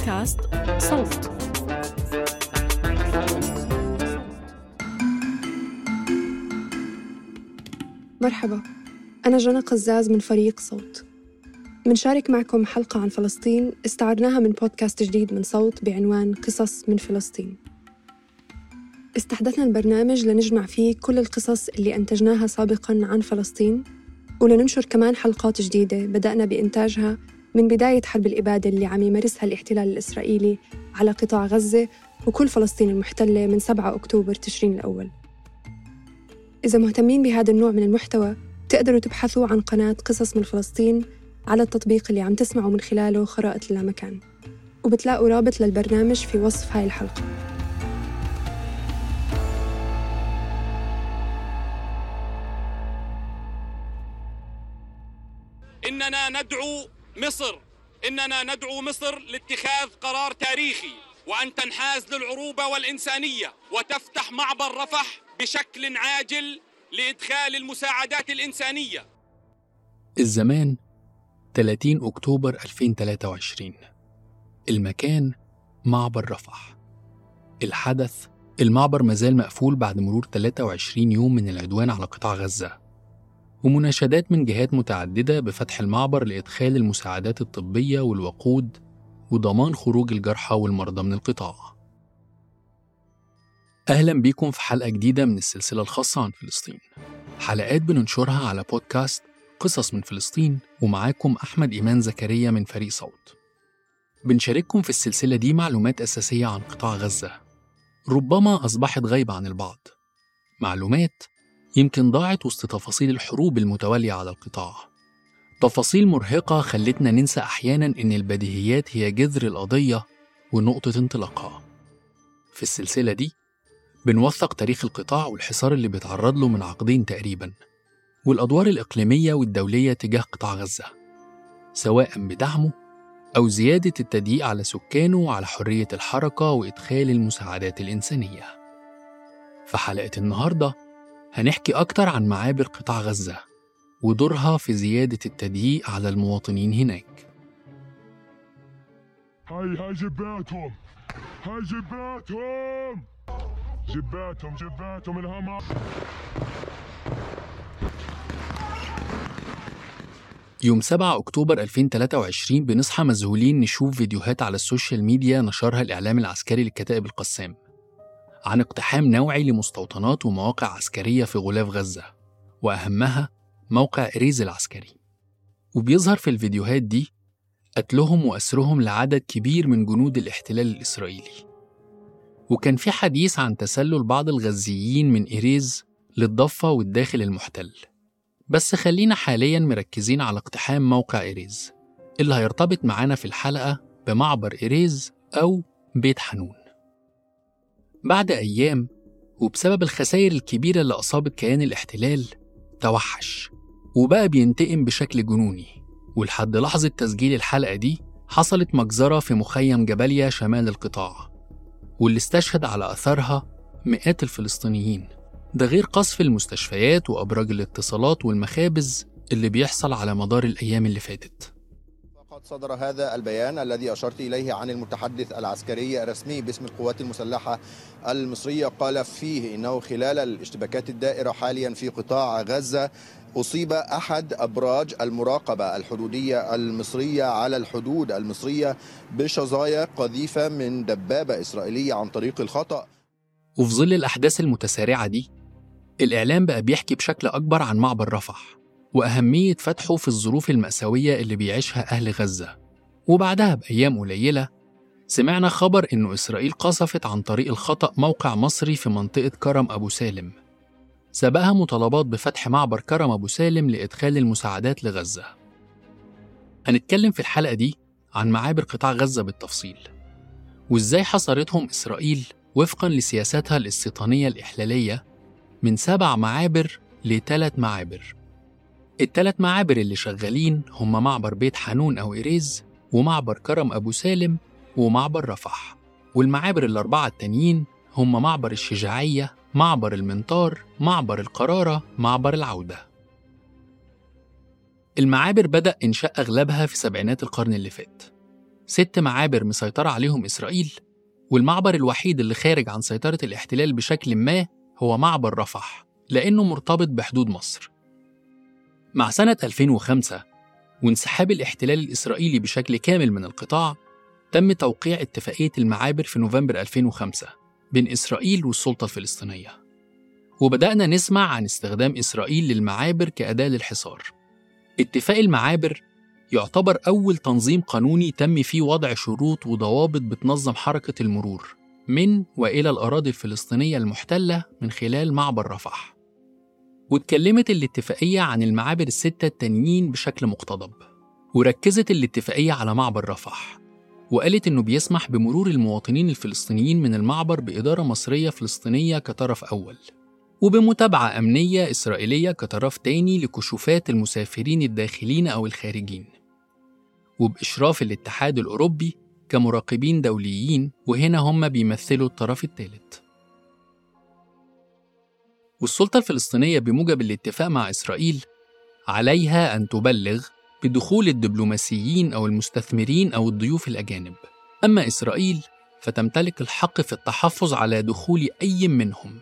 بودكاست صوت. مرحبا. أنا جنى قزاز من فريق صوت. منشارك معكم حلقة عن فلسطين استعرناها من بودكاست جديد من صوت بعنوان قصص من فلسطين. استحدثنا البرنامج لنجمع فيه كل القصص اللي أنتجناها سابقاً عن فلسطين ولننشر كمان حلقات جديدة بدأنا بإنتاجها من بداية حرب الإبادة اللي عم يمارسها الاحتلال الإسرائيلي على قطاع غزة وكل فلسطين المحتلة من 7 أكتوبر تشرين الأول. إذا مهتمين بهذا النوع من المحتوى تقدروا تبحثوا عن قناة قصص من فلسطين على التطبيق اللي عم تسمعوا من خلاله خرائط اللامكان. وبتلاقوا رابط للبرنامج في وصف هاي الحلقة. إننا ندعو مصر. إننا ندعو مصر لاتخاذ قرار تاريخي وأن تنحاز للعروبة والإنسانية وتفتح معبر رفح بشكل عاجل لإدخال المساعدات الإنسانية. الزمان 30 أكتوبر 2023 المكان معبر رفح. الحدث المعبر مازال مقفول بعد مرور 23 يوم من العدوان على قطاع غزة. ومناشدات من جهات متعددة بفتح المعبر لإدخال المساعدات الطبية والوقود وضمان خروج الجرحى والمرضى من القطاع. أهلا بيكم في حلقة جديدة من السلسلة الخاصة عن فلسطين. حلقات بننشرها على بودكاست قصص من فلسطين ومعاكم أحمد إيمان زكريا من فريق صوت. بنشارككم في السلسلة دي معلومات أساسية عن قطاع غزة. ربما أصبحت غايبة عن البعض. معلومات يمكن ضاعت وسط تفاصيل الحروب المتوالية على القطاع. تفاصيل مرهقة خلتنا ننسى أحيانا إن البديهيات هي جذر القضية ونقطة انطلاقها. في السلسلة دي بنوثق تاريخ القطاع والحصار اللي بيتعرض له من عقدين تقريبا والأدوار الإقليمية والدولية تجاه قطاع غزة سواء بدعمه أو زيادة التضييق على سكانه وعلى حرية الحركة وإدخال المساعدات الإنسانية. في حلقة النهاردة هنحكي أكتر عن معابر قطاع غزة ودورها في زيادة التضييق على المواطنين هناك. هاي هاي جباتهم هاي جباتهم جباتهم جباتهم الهما يوم 7 أكتوبر 2023 بنصحى مذهولين نشوف فيديوهات على ال social media نشرها الإعلام العسكري للكتائب القسام. عن اقتحام نوعي لمستوطنات ومواقع عسكرية في غلاف غزة وأهمها موقع إريز العسكري. وبيظهر في الفيديوهات دي قتلهم وأسرهم لعدد كبير من جنود الاحتلال الإسرائيلي. وكان في حديث عن تسلل بعض الغزيين من إيريز للضفة والداخل المحتل. بس خلينا حاليا مركزين على اقتحام موقع إيريز اللي هيرتبط معانا في الحلقة بمعبر إيريز أو بيت حنون. بعد أيام وبسبب الخسائر الكبيرة اللي أصابت كيان الاحتلال توحش وبقى بينتقم بشكل جنوني. ولحد لحظة تسجيل الحلقة دي حصلت مجزرة في مخيم جباليا شمال القطاع واللي استشهد على أثرها مئات الفلسطينيين. ده غير قصف المستشفيات وأبراج الاتصالات والمخابز اللي بيحصل على مدار الأيام اللي فاتت. قد صدر هذا البيان الذي أشرت إليه عن المتحدث العسكري الرسمي باسم القوات المسلحة المصرية. قال فيه إنه خلال الاشتباكات الدائرة حاليا في قطاع غزة أصيب أحد أبراج المراقبة الحدودية المصرية على الحدود المصرية بشظايا قذيفة من دبابة إسرائيلية عن طريق الخطأ. وفي ظل الأحداث المتسارعة دي الإعلام بقى بيحكي بشكل أكبر عن معبر رفح. وأهمية فتحه في الظروف المأساوية اللي بيعيشها أهل غزة. وبعدها بأيام قليلة سمعنا خبر إنه إسرائيل قصفت عن طريق الخطأ موقع مصري في منطقة كرم أبو سالم. سبقها مطالبات بفتح معبر كرم أبو سالم لإدخال المساعدات لغزة. هنتكلم في الحلقة دي عن معابر قطاع غزة بالتفصيل وإزاي حصرتهم إسرائيل وفقا لسياساتها الاستيطانية الإحلالية من سبع معابر لثلاث معابر. التلات معابر اللي شغالين هم معبر بيت حنون أو إيريز ومعبر كرم أبو سالم ومعبر رفح. والمعابر الأربعة التانيين هم معبر الشجاعية معبر المنطار معبر القرارة معبر العودة. المعابر بدأ إنشاء أغلبها في سبعينات القرن اللي فات. ست معابر مسيطرة عليهم إسرائيل والمعبر الوحيد اللي خارج عن سيطرة الاحتلال بشكل ما هو معبر رفح لأنه مرتبط بحدود مصر. مع سنة 2005 وانسحاب الاحتلال الإسرائيلي بشكل كامل من القطاع تم توقيع اتفاقية المعابر في نوفمبر 2005 بين إسرائيل والسلطة الفلسطينية. وبدأنا نسمع عن استخدام إسرائيل للمعابر كأداة للحصار. اتفاق المعابر يعتبر أول تنظيم قانوني تم فيه وضع شروط وضوابط بتنظم حركة المرور من وإلى الأراضي الفلسطينية المحتلة من خلال معبر رفح. واتكلمت الاتفاقية عن المعابر الستة التانيين بشكل مقتضب وركزت الاتفاقية على معبر رفح وقالت إنه بيسمح بمرور المواطنين الفلسطينيين من المعبر بإدارة مصرية فلسطينية كطرف أول وبمتابعة أمنية إسرائيلية كطرف تاني لكشوفات المسافرين الداخلين أو الخارجين وبإشراف الاتحاد الأوروبي كمراقبين دوليين وهنا هم بيمثلوا الطرف الثالث والسلطة الفلسطينية بموجب الاتفاق مع إسرائيل عليها أن تبلغ بدخول الدبلوماسيين أو المستثمرين أو الضيوف الأجانب. أما إسرائيل فتمتلك الحق في التحفظ على دخول أي منهم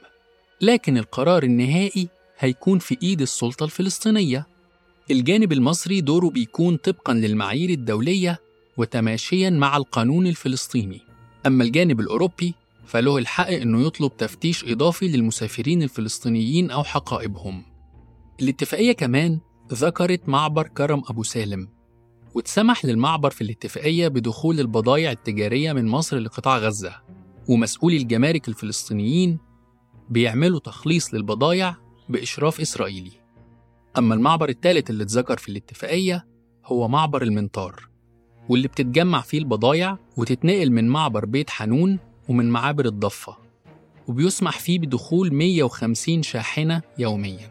لكن القرار النهائي هيكون في إيد السلطة الفلسطينية. الجانب المصري دوره بيكون طبقا للمعايير الدولية وتماشيا مع القانون الفلسطيني. أما الجانب الأوروبي فله الحق أنه يطلب تفتيش إضافي للمسافرين الفلسطينيين أو حقائبهم. الاتفاقية كمان ذكرت معبر كرم أبو سالم واتسمح للمعبر في الاتفاقية بدخول البضائع التجارية من مصر لقطاع غزة ومسؤولي الجمارك الفلسطينيين بيعملوا تخليص للبضائع بإشراف إسرائيلي. أما المعبر الثالث اللي اتذكر في الاتفاقية هو معبر المنطار واللي بتتجمع فيه البضائع وتتنقل من معبر بيت حنون ومن معابر الضفة وبيسمح فيه بدخول 150 شاحنة يومياً.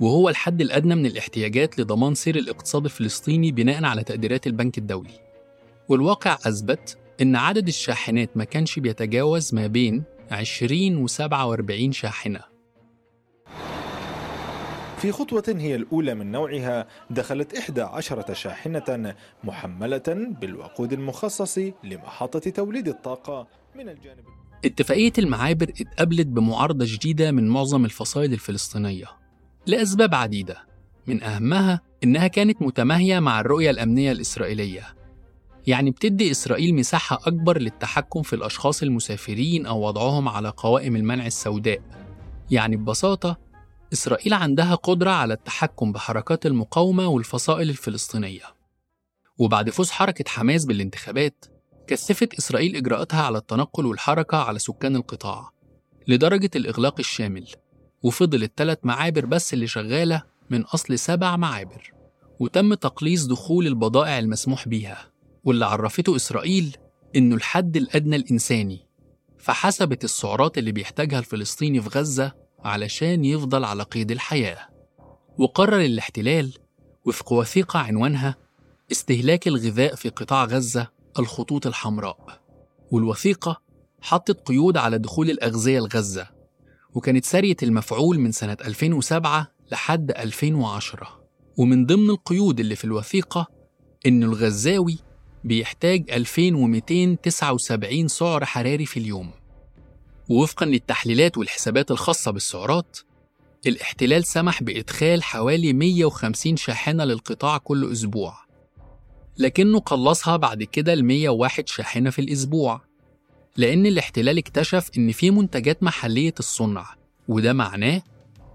وهو الحد الأدنى من الاحتياجات لضمان سير الاقتصاد الفلسطيني بناء على تقديرات البنك الدولي. والواقع أثبت إن عدد الشاحنات ما كانش بيتجاوز ما بين 20 و 47 شاحنة. في خطوة هي الأولى من نوعها دخلت إحدى عشرة شاحنة محملة بالوقود المخصص لمحطة توليد الطاقة من الجانب اتفاقية المعابر اتقابلت بمعارضة جديدة من معظم الفصائل الفلسطينية لأسباب عديدة من أهمها إنها كانت متماهية مع الرؤية الأمنية الإسرائيلية. يعني بتدي إسرائيل مساحة أكبر للتحكم في الأشخاص المسافرين أو وضعهم على قوائم المنع السوداء. يعني ببساطة إسرائيل عندها قدرة على التحكم بحركات المقاومة والفصائل الفلسطينية. وبعد فوز حركة حماس بالانتخابات كثفت إسرائيل إجراءاتها على التنقل والحركة على سكان القطاع لدرجة الإغلاق الشامل. وفضل الثلاث معابر بس اللي شغالة من أصل سبع معابر. وتم تقليص دخول البضائع المسموح بيها. واللي عرفته إسرائيل إنه الحد الأدنى الإنساني. فحسبت السعرات اللي بيحتاجها الفلسطيني في غزة علشان يفضل على قيد الحياة. وقرر الاحتلال وفق وثيقة عنوانها استهلاك الغذاء في قطاع غزة الخطوط الحمراء. والوثيقة حطت قيود على دخول الأغذية لغزة وكانت سارية المفعول من سنة 2007 لحد 2010 ومن ضمن القيود اللي في الوثيقة إن الغزاوي بيحتاج 2279 سعر حراري في اليوم. ووفقا للتحليلات والحسابات الخاصة بالسعرات الاحتلال سمح بإدخال حوالي 150 شاحنة للقطاع كل أسبوع لكنه قلصها بعد كده ل 101 شاحنة في الأسبوع لأن الاحتلال اكتشف إن في منتجات محلية الصنع وده معناه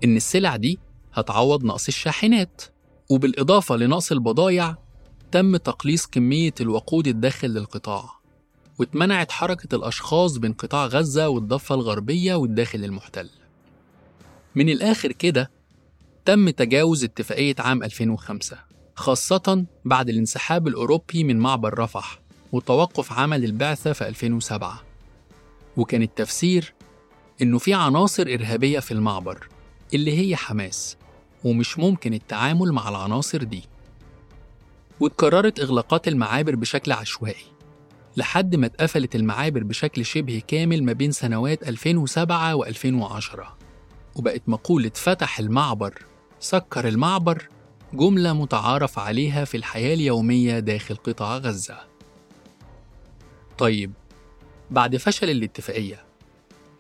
إن السلع دي هتعوض نقص الشاحنات. وبالإضافة لنقص البضايع تم تقليص كمية الوقود الداخل للقطاع. واتمنعت حركة الأشخاص بين قطاع غزة والضفة الغربية والداخل المحتل. من الآخر كده تم تجاوز اتفاقية عام 2005 خاصة بعد الانسحاب الأوروبي من معبر رفح وتوقف عمل البعثة في 2007 وكان التفسير إنه في عناصر إرهابية في المعبر اللي هي حماس ومش ممكن التعامل مع العناصر دي. واتكررت إغلاقات المعابر بشكل عشوائي. لحد ما اتقفلت المعابر بشكل شبه كامل ما بين سنوات 2007 و2010 وبقت مقولة فتح المعبر سكر المعبر جملة متعارف عليها في الحياة اليومية داخل قطاع غزة. طيب بعد فشل الاتفاقية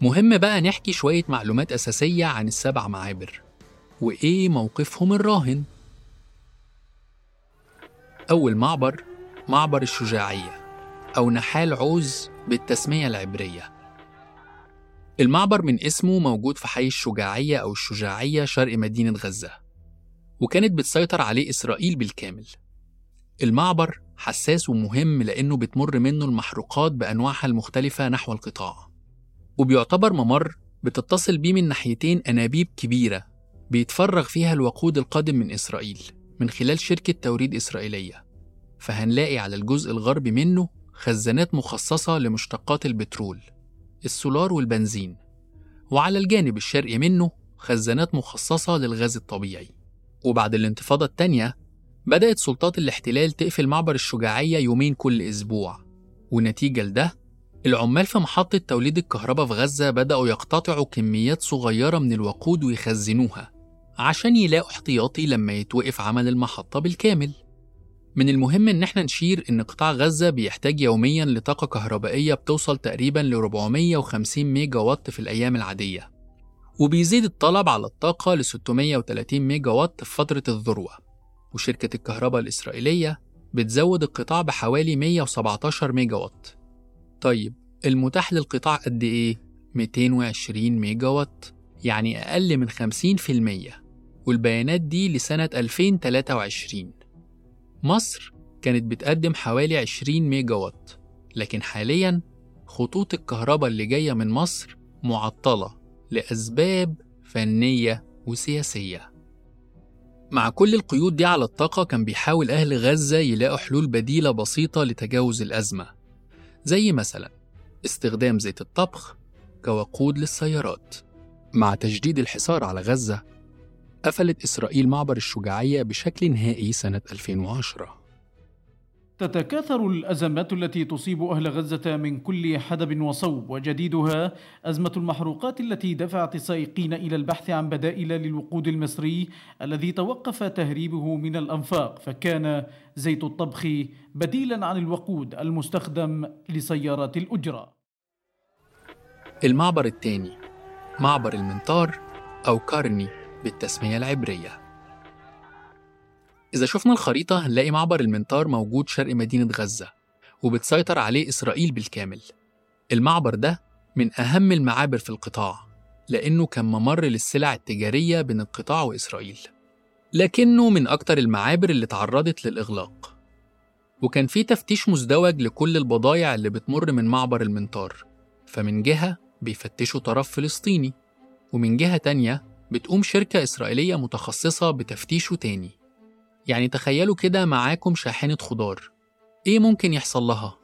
مهم بقى نحكي شوية معلومات أساسية عن السبع معابر. وإيه موقفهم الراهن؟ أول معبر معبر الشجاعية. أو نحال عوز بالتسمية العبرية. المعبر من اسمه موجود في حي الشجاعية أو الشجاعية شرق مدينة غزة وكانت بتسيطر عليه إسرائيل بالكامل. المعبر حساس ومهم لأنه بتمر منه المحروقات بأنواعها المختلفة نحو القطاع وبيعتبر ممر بتتصل بيه من ناحيتين أنابيب كبيرة بيتفرغ فيها الوقود القادم من إسرائيل من خلال شركة توريد إسرائيلية. فهنلاقي على الجزء الغربي منه خزانات مخصصة لمشتقات البترول السولار والبنزين وعلى الجانب الشرقي منه خزانات مخصصة للغاز الطبيعي. وبعد الانتفاضة التانية بدأت سلطات الاحتلال تقفل معبر الشجاعية يومين كل أسبوع. ونتيجة لده العمال في محطة توليد الكهرباء في غزة بدأوا يقتطعوا كميات صغيرة من الوقود ويخزنوها عشان يلاقوا احتياطي لما يتوقف عمل المحطة بالكامل. من المهم إن إحنا نشير إن قطاع غزة بيحتاج يوميا لطاقة كهربائية بتوصل تقريبا ل 450 ميجا وات في الأيام العادية وبيزيد الطلب على الطاقة ل 630 ميجا وات في فترة الذروة وشركة الكهرباء الإسرائيلية بتزود القطاع بحوالي 117 ميجا وات طيب المتاح للقطاع قد إيه؟ 220 ميجا وات يعني أقل من 50% والبيانات دي لسنة 2023 مصر كانت بتقدم حوالي 20 ميجا وات لكن حاليا خطوط الكهرباء اللي جاية من مصر معطلة لأسباب فنية وسياسية. مع كل القيود دي على الطاقة كان بيحاول أهل غزة يلاقوا حلول بديلة بسيطة لتجاوز الأزمة زي مثلا استخدام زيت الطبخ كوقود للسيارات. مع تجديد الحصار على غزة قفلت إسرائيل معبر الشجاعية بشكل نهائي سنة 2010 تتكاثر الأزمات التي تصيب أهل غزة من كل حدب وصوب وجديدها أزمة المحروقات التي دفعت السائقين إلى البحث عن بدائل للوقود المصري الذي توقف تهريبه من الأنفاق فكان زيت الطبخ بديلا عن الوقود المستخدم لسيارات الأجرة. المعبر الثاني معبر المنطار أو كارني. بالتسمية العبرية. إذا شفنا الخريطة هنلاقي معبر المنطار موجود شرق مدينة غزة وبتسيطر عليه إسرائيل بالكامل. المعبر ده من أهم المعابر في القطاع لأنه كان ممر للسلع التجارية بين القطاع وإسرائيل. لكنه من أكتر المعابر اللي تعرضت للإغلاق. وكان في تفتيش مزدوج لكل البضايع اللي بتمر من معبر المنطار فمن جهة بيفتشوا طرف فلسطيني ومن جهة تانية بتقوم شركة إسرائيلية متخصصة بتفتيشه تاني. يعني تخيلوا كده معاكم شاحنة خضار. إيه ممكن يحصل لها؟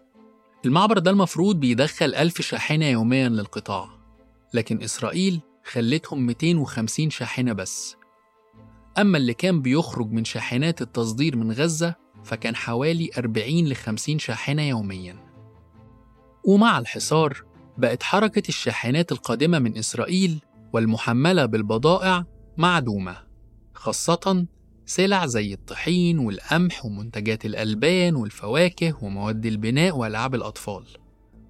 المعبر ده المفروض بيدخل ألف شاحنة يوميا للقطاع. لكن إسرائيل خلتهم 250 شاحنة بس. أما اللي كان بيخرج من شاحنات التصدير من غزة فكان حوالي 40 ل 50 شاحنة يوميا. ومع الحصار بقت حركة الشاحنات القادمة من إسرائيل والمحملة بالبضائع معدومة خاصة سلع زي الطحين والقمح ومنتجات الألبان والفواكه ومواد البناء وألعاب الأطفال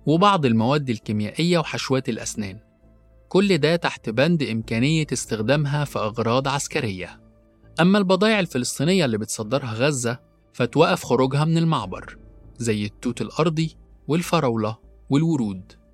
وبعض المواد الكيميائية وحشوات الأسنان. كل ده تحت بند إمكانية استخدامها في أغراض عسكرية. أما البضائع الفلسطينية اللي بتصدرها غزة فتوقف خروجها من المعبر زي التوت الأرضي والفراولة والورود.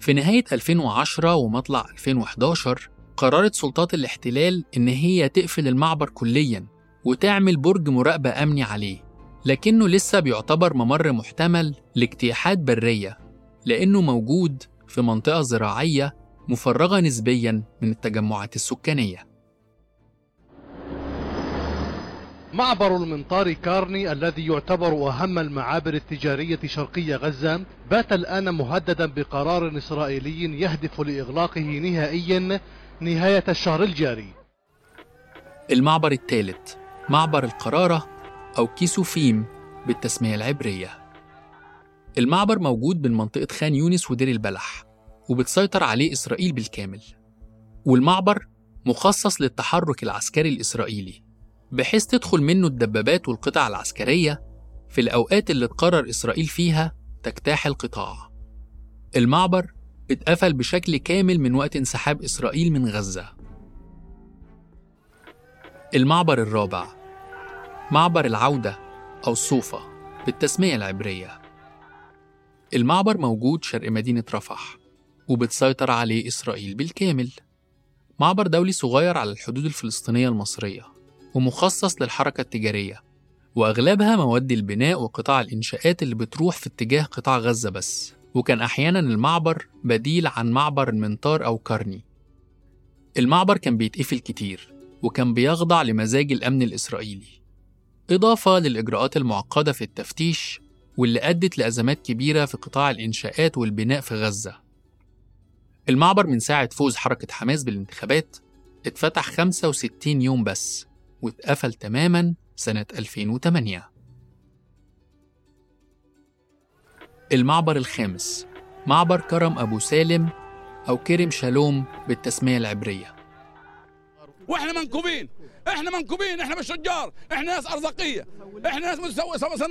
في نهاية 2010 ومطلع 2011 قررت سلطات الاحتلال إن هي تقفل المعبر كلياً وتعمل برج مراقبة أمني عليه لكنه لسه بيعتبر ممر محتمل لاجتياحات برية لأنه موجود في منطقة زراعية مفرغة نسبياً من التجمعات السكانية. معبر المنطار كارني الذي يعتبر أهم المعابر التجارية شرقي غزة بات الآن مهددا بقرار إسرائيلي يهدف لإغلاقه نهائيا نهاية الشهر الجاري. المعبر الثالث معبر القرارة أو كيسوفيم بالتسمية العبرية. المعبر موجود بين منطقة خان يونس ودير البلح وبتسيطر عليه إسرائيل بالكامل. والمعبر مخصص للتحرك العسكري الإسرائيلي. بحيث تدخل منه الدبابات والقطع العسكرية في الأوقات اللي تقرر إسرائيل فيها تجتاح القطاع. المعبر اتقفل بشكل كامل من وقت انسحاب إسرائيل من غزة. المعبر الرابع معبر العودة أو الصوفة بالتسمية العبرية. المعبر موجود شرق مدينة رفح وبتسيطر عليه إسرائيل بالكامل. معبر دولي صغير على الحدود الفلسطينية المصرية. ومخصص للحركة التجارية وأغلبها مواد البناء وقطاع الإنشاءات اللي بتروح في اتجاه قطاع غزة بس. وكان أحيانا المعبر بديل عن معبر المنطار أو كارني. المعبر كان بيتقفل كتير وكان بيخضع لمزاج الأمن الإسرائيلي. إضافة للإجراءات المعقدة في التفتيش واللي أدت لأزمات كبيرة في قطاع الإنشاءات والبناء في غزة. المعبر من ساعة فوز حركة حماس بالانتخابات اتفتح 65 يوم بس. واتقفل تماما سنة 2008 المعبر الخامس معبر كرم أبو سالم أو كرم شالوم بالتسمية العبرية وإحنا منكوبين إحنا منكوبين إحنا مش تجار إحنا ناس ارزاقيه إحنا ناس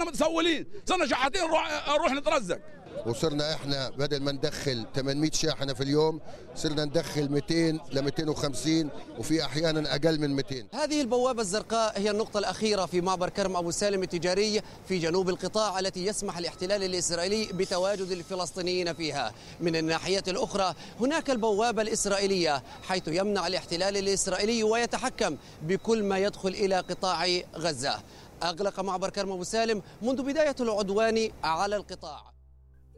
متسولين صرنا شحاتين نروح نترزق وصرنا إحنا بدل ما ندخل 800 شاحنه في اليوم صرنا ندخل 200 ل 250 وفي أحيانا أقل من 200 هذه البوابة الزرقاء هي النقطة الأخيرة في معبر كرم أبو سالم التجاري في جنوب القطاع التي يسمح الاحتلال الإسرائيلي بتواجد الفلسطينيين فيها. من الناحية الأخرى هناك البوابة الإسرائيلية حيث يمنع الاحتلال الإسرائيلي ويتحكم بكل ما يدخل إلى قطاع غزة. أغلق معبر كرم أبو سالم منذ بداية العدوان على القطاع.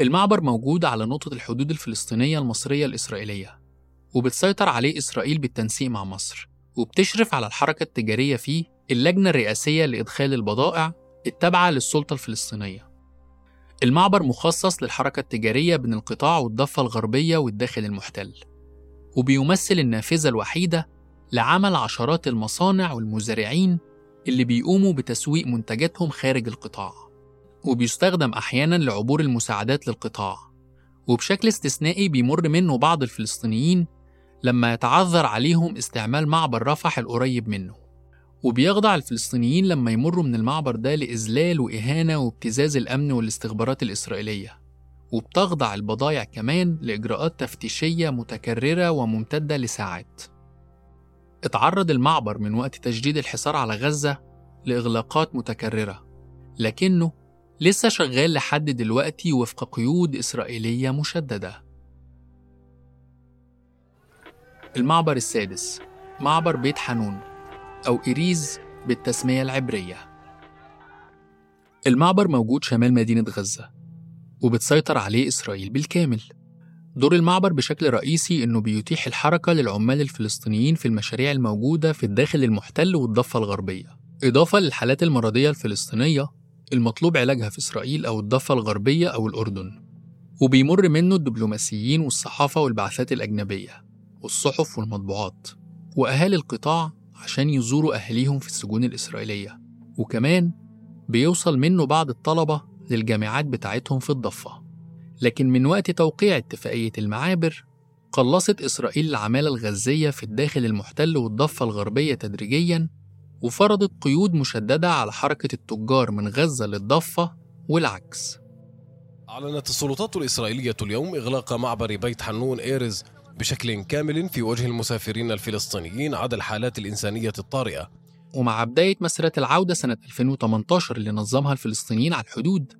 المعبر موجود على نقطة الحدود الفلسطينية المصرية الإسرائيلية وبتسيطر عليه إسرائيل بالتنسيق مع مصر وبتشرف على الحركة التجارية فيه اللجنة الرئاسية لإدخال البضائع التابعة للسلطة الفلسطينية. المعبر مخصص للحركة التجارية بين القطاع والضفة الغربية والداخل المحتل وبيمثل النافذة الوحيدة لعمل عشرات المصانع والمزارعين اللي بيقوموا بتسويق منتجاتهم خارج القطاع. وبيستخدم أحيانا لعبور المساعدات للقطاع وبشكل استثنائي بيمر منه بعض الفلسطينيين لما يتعذر عليهم استعمال معبر رفح القريب منه وبيخضع الفلسطينيين لما يمروا من المعبر ده لإذلال وإهانة وابتزاز الأمن والاستخبارات الإسرائيلية وبتخضع البضائع كمان لإجراءات تفتيشية متكررة وممتدة لساعات. اتعرض المعبر من وقت تجديد الحصار على غزة لإغلاقات متكررة لكنه لسه شغال لحد دلوقتي وفق قيود إسرائيلية مشددة. المعبر السادس معبر بيت حنون أو إريز بالتسمية العبرية. المعبر موجود شمال مدينة غزة وبتسيطر عليه إسرائيل بالكامل. دور المعبر بشكل رئيسي إنه بيتيح الحركة للعمال الفلسطينيين في المشاريع الموجودة في الداخل المحتل والضفة الغربية. إضافة للحالات المرضية الفلسطينية المطلوب علاجها في إسرائيل أو الضفة الغربية أو الأردن وبيمر منه الدبلوماسيين والصحافة والبعثات الأجنبية والصحف والمطبوعات وأهالي القطاع عشان يزوروا أهاليهم في السجون الإسرائيلية وكمان بيوصل منه بعض الطلبة للجامعات بتاعتهم في الضفة. لكن من وقت توقيع اتفاقية المعابر قلصت إسرائيل العمالة الغزية في الداخل المحتل والضفة الغربية تدريجياً وفرضت قيود مشددة على حركة التجار من غزة للضفة والعكس. أعلنت السلطات الإسرائيلية اليوم إغلاق معبر بيت حنون إيرز بشكل كامل في وجه المسافرين الفلسطينيين عدا الحالات الإنسانية الطارئة. ومع بداية مسيرة العودة سنة 2018 اللي نظمها الفلسطينيين على الحدود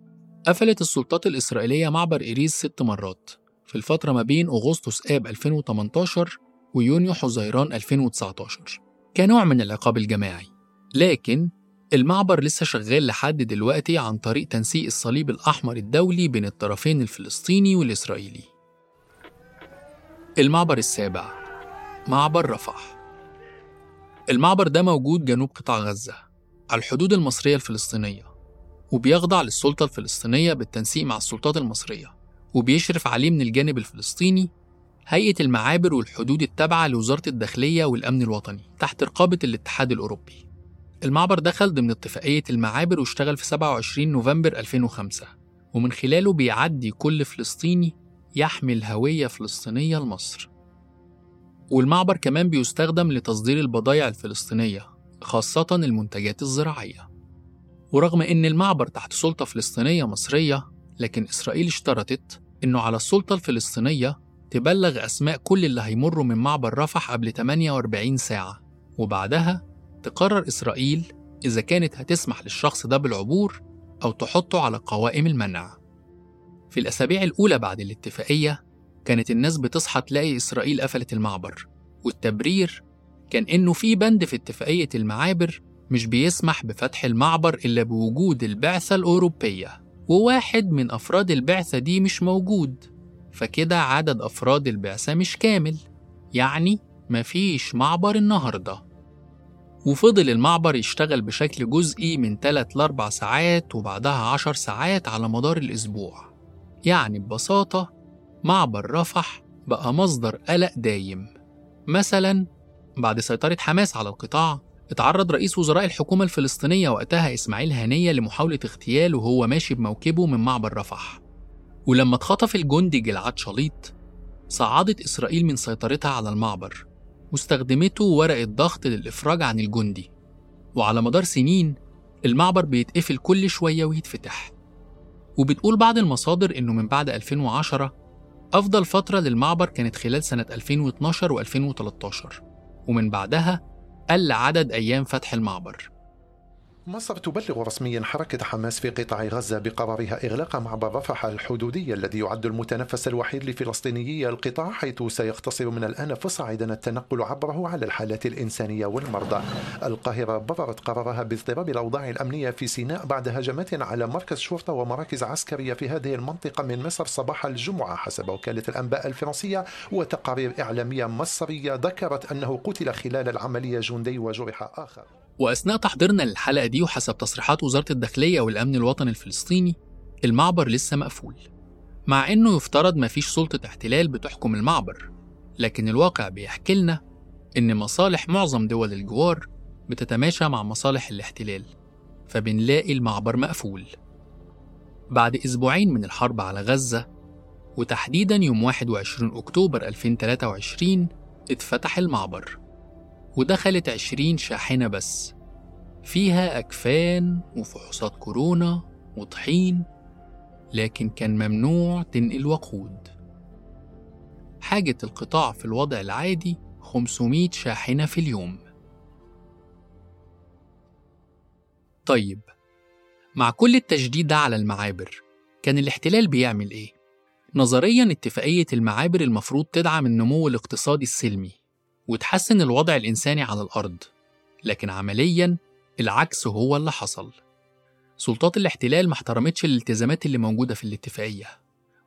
قفلت السلطات الإسرائيلية معبر إيريز ست مرات في الفترة ما بين أغسطس آب 2018 ويونيو حزيران 2019 كنوع من العقاب الجماعي. لكن المعبر لسه شغال لحد دلوقتي عن طريق تنسيق الصليب الأحمر الدولي بين الطرفين الفلسطيني والإسرائيلي. المعبر السابع معبر رفح. المعبر ده موجود جنوب قطاع غزة على الحدود المصرية الفلسطينية وبيخضع للسلطة الفلسطينية بالتنسيق مع السلطات المصرية وبيشرف عليه من الجانب الفلسطيني هيئة المعابر والحدود التابعة لوزارة الداخلية والأمن الوطني تحت رقابة الاتحاد الأوروبي. المعبر دخل ضمن اتفاقية المعابر واشتغل في 27 نوفمبر 2005 ومن خلاله بيعدي كل فلسطيني يحمل هوية فلسطينية لمصر. والمعبر كمان بيستخدم لتصدير البضائع الفلسطينية خاصة المنتجات الزراعية. ورغم إن المعبر تحت سلطة فلسطينية مصرية لكن إسرائيل اشترطت إنه على السلطة الفلسطينية تبلغ أسماء كل اللي هيمروا من معبر رفح قبل 48 ساعة وبعدها تقرر إسرائيل إذا كانت هتسمح للشخص ده بالعبور أو تحطه على قوائم المنع. في الأسابيع الأولى بعد الاتفاقية كانت الناس بتصحى تلاقي إسرائيل قفلت المعبر والتبرير كان إنه في بند في اتفاقية المعابر مش بيسمح بفتح المعبر إلا بوجود البعثة الأوروبية وواحد من أفراد البعثة دي مش موجود فكده عدد أفراد البعثة مش كامل يعني مفيش معبر النهارده. وفضل المعبر يشتغل بشكل جزئي من 3 ل 4 ساعات وبعدها 10 ساعات على مدار الأسبوع. يعني ببساطة معبر رفح بقى مصدر قلق دايم. مثلا بعد سيطرة حماس على القطاع اتعرض رئيس وزراء الحكومة الفلسطينية وقتها إسماعيل هنية لمحاولة اغتيال وهو ماشي بموكبه من معبر رفح. ولما اتخطف الجندي جلعاد شليط صعدت إسرائيل من سيطرتها على المعبر. واستخدمته ورقة ضغط للإفراج عن الجندي. وعلى مدار سنين المعبر بيتقفل كل شوية ويتفتح. وبتقول بعض المصادر إنه من بعد 2010 أفضل فترة للمعبر كانت خلال سنة 2012 و2013 ومن بعدها قل عدد أيام فتح المعبر. مصر تبلغ رسميا حركة حماس في قطاع غزة بقرارها إغلاق معبر رفح الحدودي الذي يعد المتنفس الوحيد لفلسطينيي القطاع حيث سيقتصر من الآن فصاعدا التنقل عبره على الحالات الإنسانية والمرضى. القاهرة بررت قرارها باضطراب الأوضاع الأمنية في سيناء بعد هجمات على مركز شرطة ومراكز عسكرية في هذه المنطقة من مصر صباح الجمعة. حسب وكالة الأنباء الفرنسية وتقارير إعلامية مصرية ذكرت أنه قتل خلال العملية جندي وجرح آخر. وأثناء تحضيرنا للحلقة دي وحسب تصريحات وزارة الداخلية والأمن الوطني الفلسطيني المعبر لسه مقفول. مع إنه يفترض مفيش سلطة احتلال بتحكم المعبر لكن الواقع بيحكي لنا إن مصالح معظم دول الجوار بتتماشى مع مصالح الاحتلال فبنلاقي المعبر مقفول. بعد أسبوعين من الحرب على غزة وتحديدا يوم 21 أكتوبر 2023 اتفتح المعبر. ودخلت 20 شاحنة بس. فيها أكفان وفحوصات كورونا وطحين لكن كان ممنوع تنقل وقود. حاجة القطاع في الوضع العادي 500 شاحنة في اليوم. طيب مع كل التشديد ده على المعابر كان الاحتلال بيعمل إيه؟ نظريا اتفاقية المعابر المفروض تدعم النمو الاقتصادي السلمي. وتحسن الوضع الإنساني على الأرض لكن عمليا العكس هو اللي حصل. سلطات الاحتلال ما احترمتش الالتزامات اللي موجودة في الاتفاقية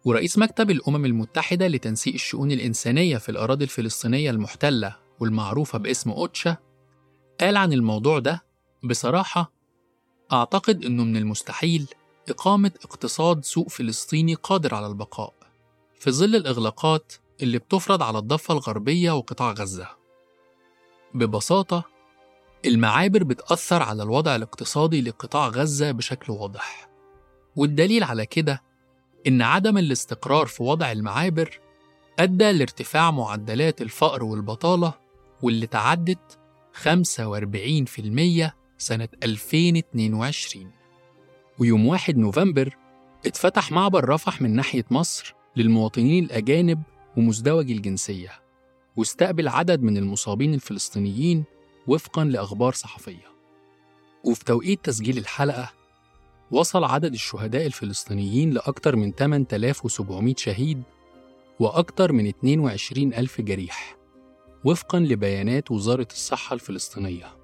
ورئيس مكتب الأمم المتحدة لتنسيق الشؤون الإنسانية في الأراضي الفلسطينية المحتلة والمعروفة باسم أوتشا قال عن الموضوع ده بصراحة أعتقد أنه من المستحيل إقامة اقتصاد سوق فلسطيني قادر على البقاء. في ظل الإغلاقات اللي بتفرض على الضفة الغربية وقطاع غزة. ببساطة، المعابر بتأثر على الوضع الاقتصادي لقطاع غزة بشكل واضح. والدليل على كده إن عدم الاستقرار في وضع المعابر أدى لارتفاع معدلات الفقر والبطالة واللي تعدت 45% سنة 2022 ويوم 1 نوفمبر اتفتح معبر رفح من ناحية مصر للمواطنين الأجانب ومزدوج الجنسية واستقبل عدد من المصابين الفلسطينيين وفقا لأخبار صحفية. وفي توقيت تسجيل الحلقة وصل عدد الشهداء الفلسطينيين لأكثر من 8700 شهيد وأكثر من 22 ألف جريح وفقا لبيانات وزارة الصحة الفلسطينية.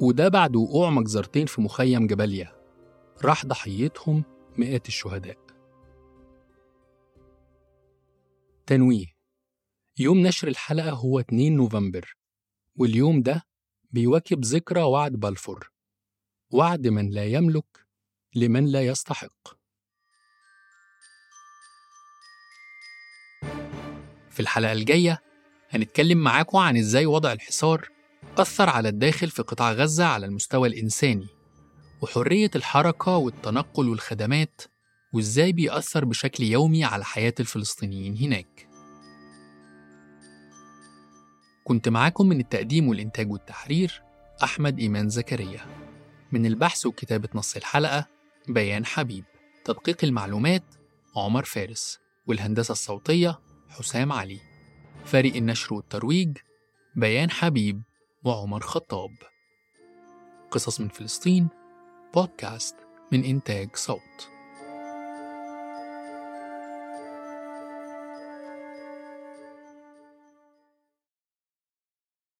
وده بعد وقوع مجزرتين في مخيم جباليا راح ضحيتهم مئات الشهداء. تنويه. يوم نشر الحلقة هو 2 نوفمبر واليوم ده بيواكب ذكرى وعد بلفور وعد من لا يملك لمن لا يستحق. في الحلقة الجاية هنتكلم معاكم عن إزاي وضع الحصار أثر على الداخل في قطاع غزة على المستوى الإنساني وحرية الحركة والتنقل والخدمات وإزاي بيأثر بشكل يومي على حياة الفلسطينيين هناك. كنت معاكم من التقديم والإنتاج والتحرير أحمد إيمان زكريا. من البحث وكتابة نص الحلقة بيان حبيب. تدقيق المعلومات عمر فارس. والهندسة الصوتية حسام علي. فريق النشر والترويج بيان حبيب وعمر خطاب. قصص من فلسطين بودكاست من إنتاج صوت.